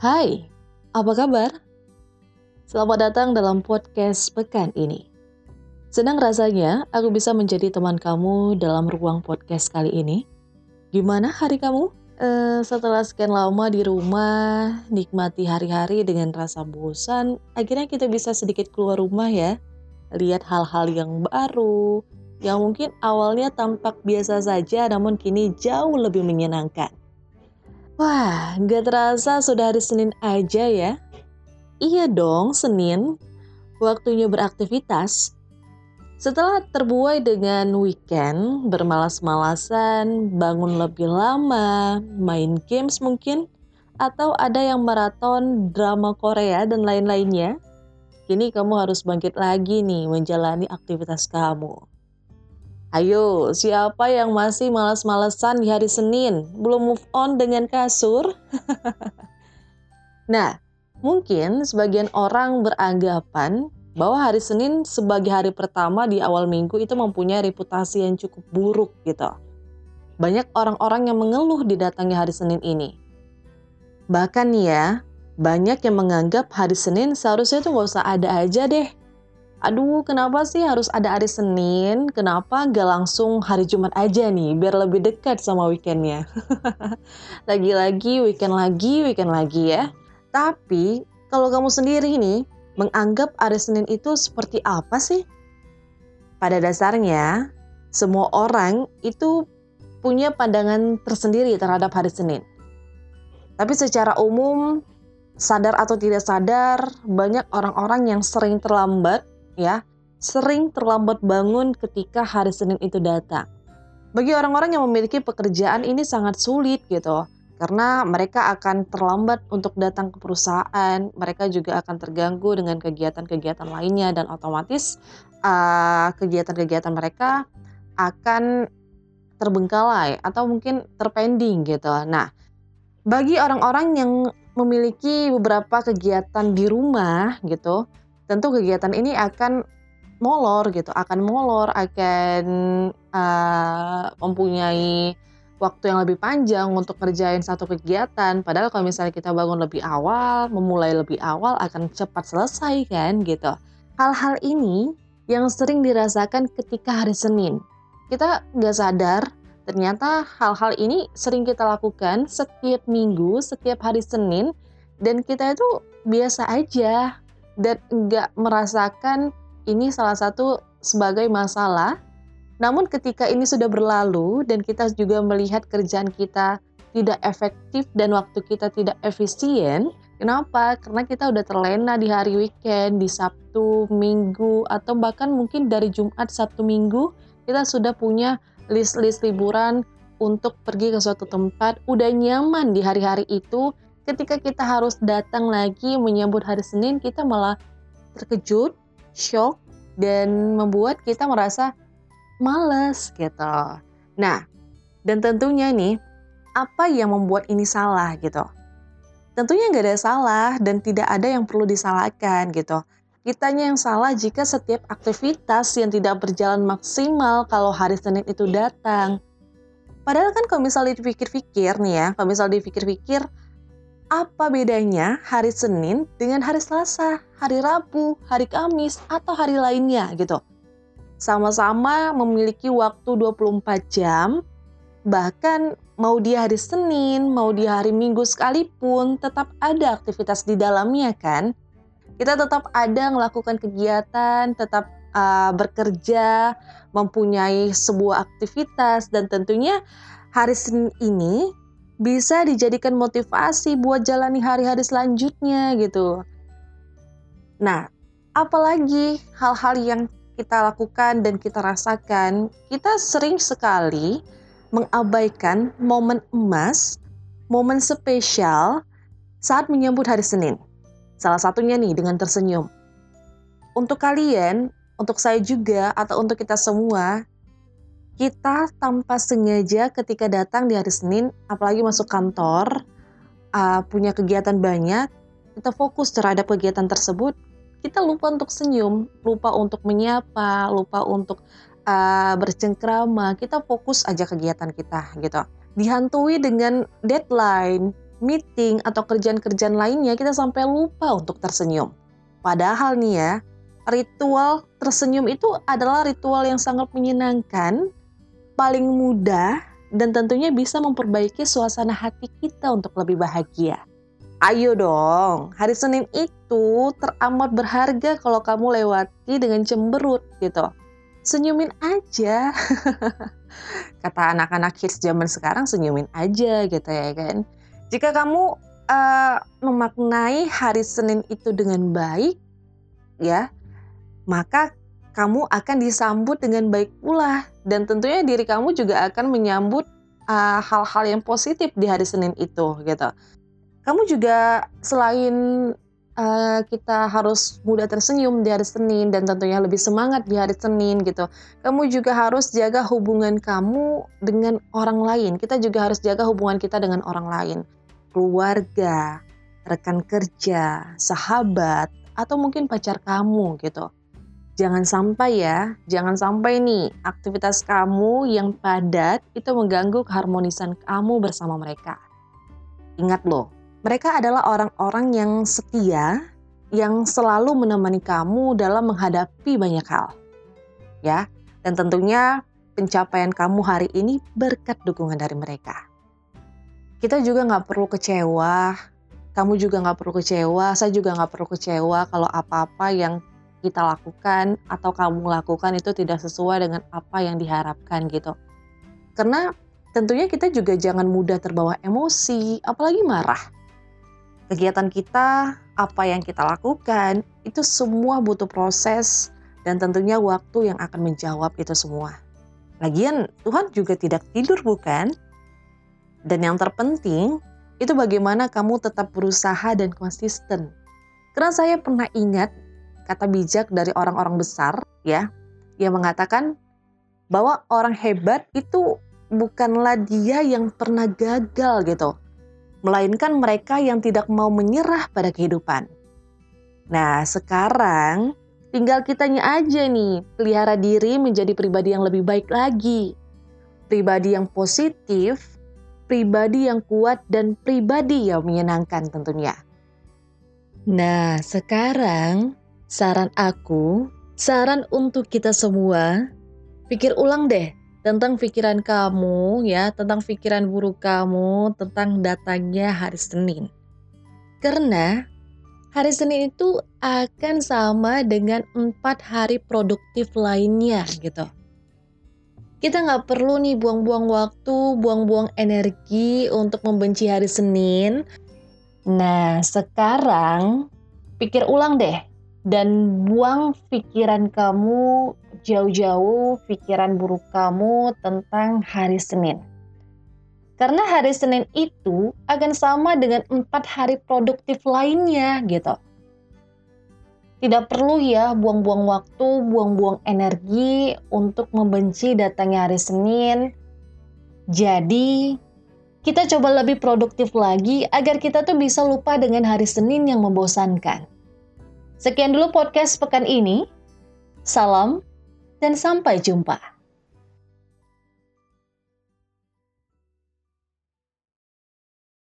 Hai, apa kabar? Selamat datang dalam podcast pekan ini. Senang rasanya aku bisa menjadi teman kamu dalam ruang podcast kali ini. Gimana hari kamu? Uh, setelah sekian lama di rumah, nikmati hari-hari dengan rasa bosan, akhirnya kita bisa sedikit keluar rumah ya. Lihat hal-hal yang baru, yang mungkin awalnya tampak biasa saja namun kini jauh lebih menyenangkan. Wah, gak terasa sudah hari Senin aja ya. Iya dong, Senin. Waktunya beraktivitas. Setelah terbuai dengan weekend, bermalas-malasan, bangun lebih lama, main games mungkin, atau ada yang maraton drama Korea dan lain-lainnya, kini kamu harus bangkit lagi nih menjalani aktivitas kamu. Ayo, siapa yang masih malas-malesan di hari Senin? Belum move on dengan kasur? nah, mungkin sebagian orang beranggapan bahwa hari Senin sebagai hari pertama di awal minggu itu mempunyai reputasi yang cukup buruk gitu. Banyak orang-orang yang mengeluh didatangi hari Senin ini. Bahkan ya, banyak yang menganggap hari Senin seharusnya itu nggak usah ada aja deh aduh kenapa sih harus ada hari Senin? Kenapa nggak langsung hari Jumat aja nih, biar lebih dekat sama weekendnya. Lagi-lagi, weekend lagi, weekend lagi ya. Tapi, kalau kamu sendiri nih, menganggap hari Senin itu seperti apa sih? Pada dasarnya, semua orang itu punya pandangan tersendiri terhadap hari Senin. Tapi secara umum, sadar atau tidak sadar, banyak orang-orang yang sering terlambat ya, sering terlambat bangun ketika hari Senin itu datang. Bagi orang-orang yang memiliki pekerjaan ini sangat sulit gitu, karena mereka akan terlambat untuk datang ke perusahaan, mereka juga akan terganggu dengan kegiatan-kegiatan lainnya dan otomatis uh, kegiatan-kegiatan mereka akan terbengkalai atau mungkin terpending gitu. Nah, bagi orang-orang yang memiliki beberapa kegiatan di rumah gitu, tentu kegiatan ini akan molor gitu, akan molor, akan uh, mempunyai waktu yang lebih panjang untuk kerjain satu kegiatan. Padahal kalau misalnya kita bangun lebih awal, memulai lebih awal akan cepat selesai kan gitu. Hal-hal ini yang sering dirasakan ketika hari Senin. Kita nggak sadar ternyata hal-hal ini sering kita lakukan setiap minggu, setiap hari Senin, dan kita itu biasa aja dan nggak merasakan ini salah satu sebagai masalah. Namun ketika ini sudah berlalu dan kita juga melihat kerjaan kita tidak efektif dan waktu kita tidak efisien, kenapa? Karena kita udah terlena di hari weekend, di Sabtu, Minggu, atau bahkan mungkin dari Jumat, Sabtu, Minggu, kita sudah punya list-list liburan untuk pergi ke suatu tempat, udah nyaman di hari-hari itu, ketika kita harus datang lagi menyambut hari Senin, kita malah terkejut, shock, dan membuat kita merasa males gitu. Nah, dan tentunya nih, apa yang membuat ini salah gitu? Tentunya nggak ada salah dan tidak ada yang perlu disalahkan gitu. Kitanya yang salah jika setiap aktivitas yang tidak berjalan maksimal kalau hari Senin itu datang. Padahal kan kalau misalnya dipikir-pikir nih ya, kalau misalnya dipikir-pikir, apa bedanya hari Senin dengan hari Selasa, hari Rabu, hari Kamis, atau hari lainnya gitu. Sama-sama memiliki waktu 24 jam, bahkan mau di hari Senin, mau di hari Minggu sekalipun, tetap ada aktivitas di dalamnya kan. Kita tetap ada melakukan kegiatan, tetap uh, bekerja, mempunyai sebuah aktivitas, dan tentunya hari Senin ini bisa dijadikan motivasi buat jalani hari-hari selanjutnya gitu. Nah, apalagi hal-hal yang kita lakukan dan kita rasakan, kita sering sekali mengabaikan momen emas, momen spesial saat menyambut hari Senin. Salah satunya nih dengan tersenyum. Untuk kalian, untuk saya juga, atau untuk kita semua, kita tanpa sengaja ketika datang di hari Senin, apalagi masuk kantor, uh, punya kegiatan banyak, kita fokus terhadap kegiatan tersebut, kita lupa untuk senyum, lupa untuk menyapa, lupa untuk uh, bercengkrama, kita fokus aja kegiatan kita gitu. Dihantui dengan deadline, meeting atau kerjaan-kerjaan lainnya kita sampai lupa untuk tersenyum. Padahal nih ya, ritual tersenyum itu adalah ritual yang sangat menyenangkan, paling mudah, dan tentunya bisa memperbaiki suasana hati kita untuk lebih bahagia. Ayo dong, hari Senin itu teramat berharga kalau kamu lewati dengan cemberut gitu. Senyumin aja. Kata anak-anak kids zaman sekarang senyumin aja gitu ya kan. Jika kamu uh, memaknai hari Senin itu dengan baik, ya, maka kamu akan disambut dengan baik pula dan tentunya diri kamu juga akan menyambut eh, hal-hal uh, yang positif di hari Senin itu gitu kamu juga selain uh, kita harus mudah tersenyum di hari Senin dan tentunya lebih semangat di hari Senin gitu. Kamu juga harus jaga hubungan kamu dengan orang lain. Kita juga harus jaga hubungan kita dengan orang lain. Keluarga, rekan kerja, sahabat, atau mungkin pacar kamu gitu. Jangan sampai ya, jangan sampai nih aktivitas kamu yang padat itu mengganggu keharmonisan kamu bersama mereka. Ingat loh, mereka adalah orang-orang yang setia, yang selalu menemani kamu dalam menghadapi banyak hal. Ya, dan tentunya pencapaian kamu hari ini berkat dukungan dari mereka. Kita juga nggak perlu kecewa, kamu juga nggak perlu kecewa, saya juga nggak perlu kecewa kalau apa-apa yang kita lakukan atau kamu lakukan itu tidak sesuai dengan apa yang diharapkan gitu. Karena tentunya kita juga jangan mudah terbawa emosi, apalagi marah kegiatan kita, apa yang kita lakukan, itu semua butuh proses dan tentunya waktu yang akan menjawab itu semua. Lagian Tuhan juga tidak tidur bukan? Dan yang terpenting itu bagaimana kamu tetap berusaha dan konsisten. Karena saya pernah ingat kata bijak dari orang-orang besar ya, yang mengatakan bahwa orang hebat itu bukanlah dia yang pernah gagal gitu, melainkan mereka yang tidak mau menyerah pada kehidupan. Nah, sekarang tinggal kitanya aja nih, pelihara diri menjadi pribadi yang lebih baik lagi. Pribadi yang positif, pribadi yang kuat, dan pribadi yang menyenangkan tentunya. Nah, sekarang saran aku, saran untuk kita semua, pikir ulang deh tentang pikiran kamu ya, tentang pikiran buruk kamu, tentang datangnya hari Senin. Karena hari Senin itu akan sama dengan empat hari produktif lainnya gitu. Kita nggak perlu nih buang-buang waktu, buang-buang energi untuk membenci hari Senin. Nah, sekarang pikir ulang deh dan buang pikiran kamu jauh-jauh pikiran buruk kamu tentang hari Senin. Karena hari Senin itu akan sama dengan empat hari produktif lainnya gitu. Tidak perlu ya buang-buang waktu, buang-buang energi untuk membenci datangnya hari Senin. Jadi, kita coba lebih produktif lagi agar kita tuh bisa lupa dengan hari Senin yang membosankan. Sekian dulu podcast pekan ini. Salam dan sampai jumpa.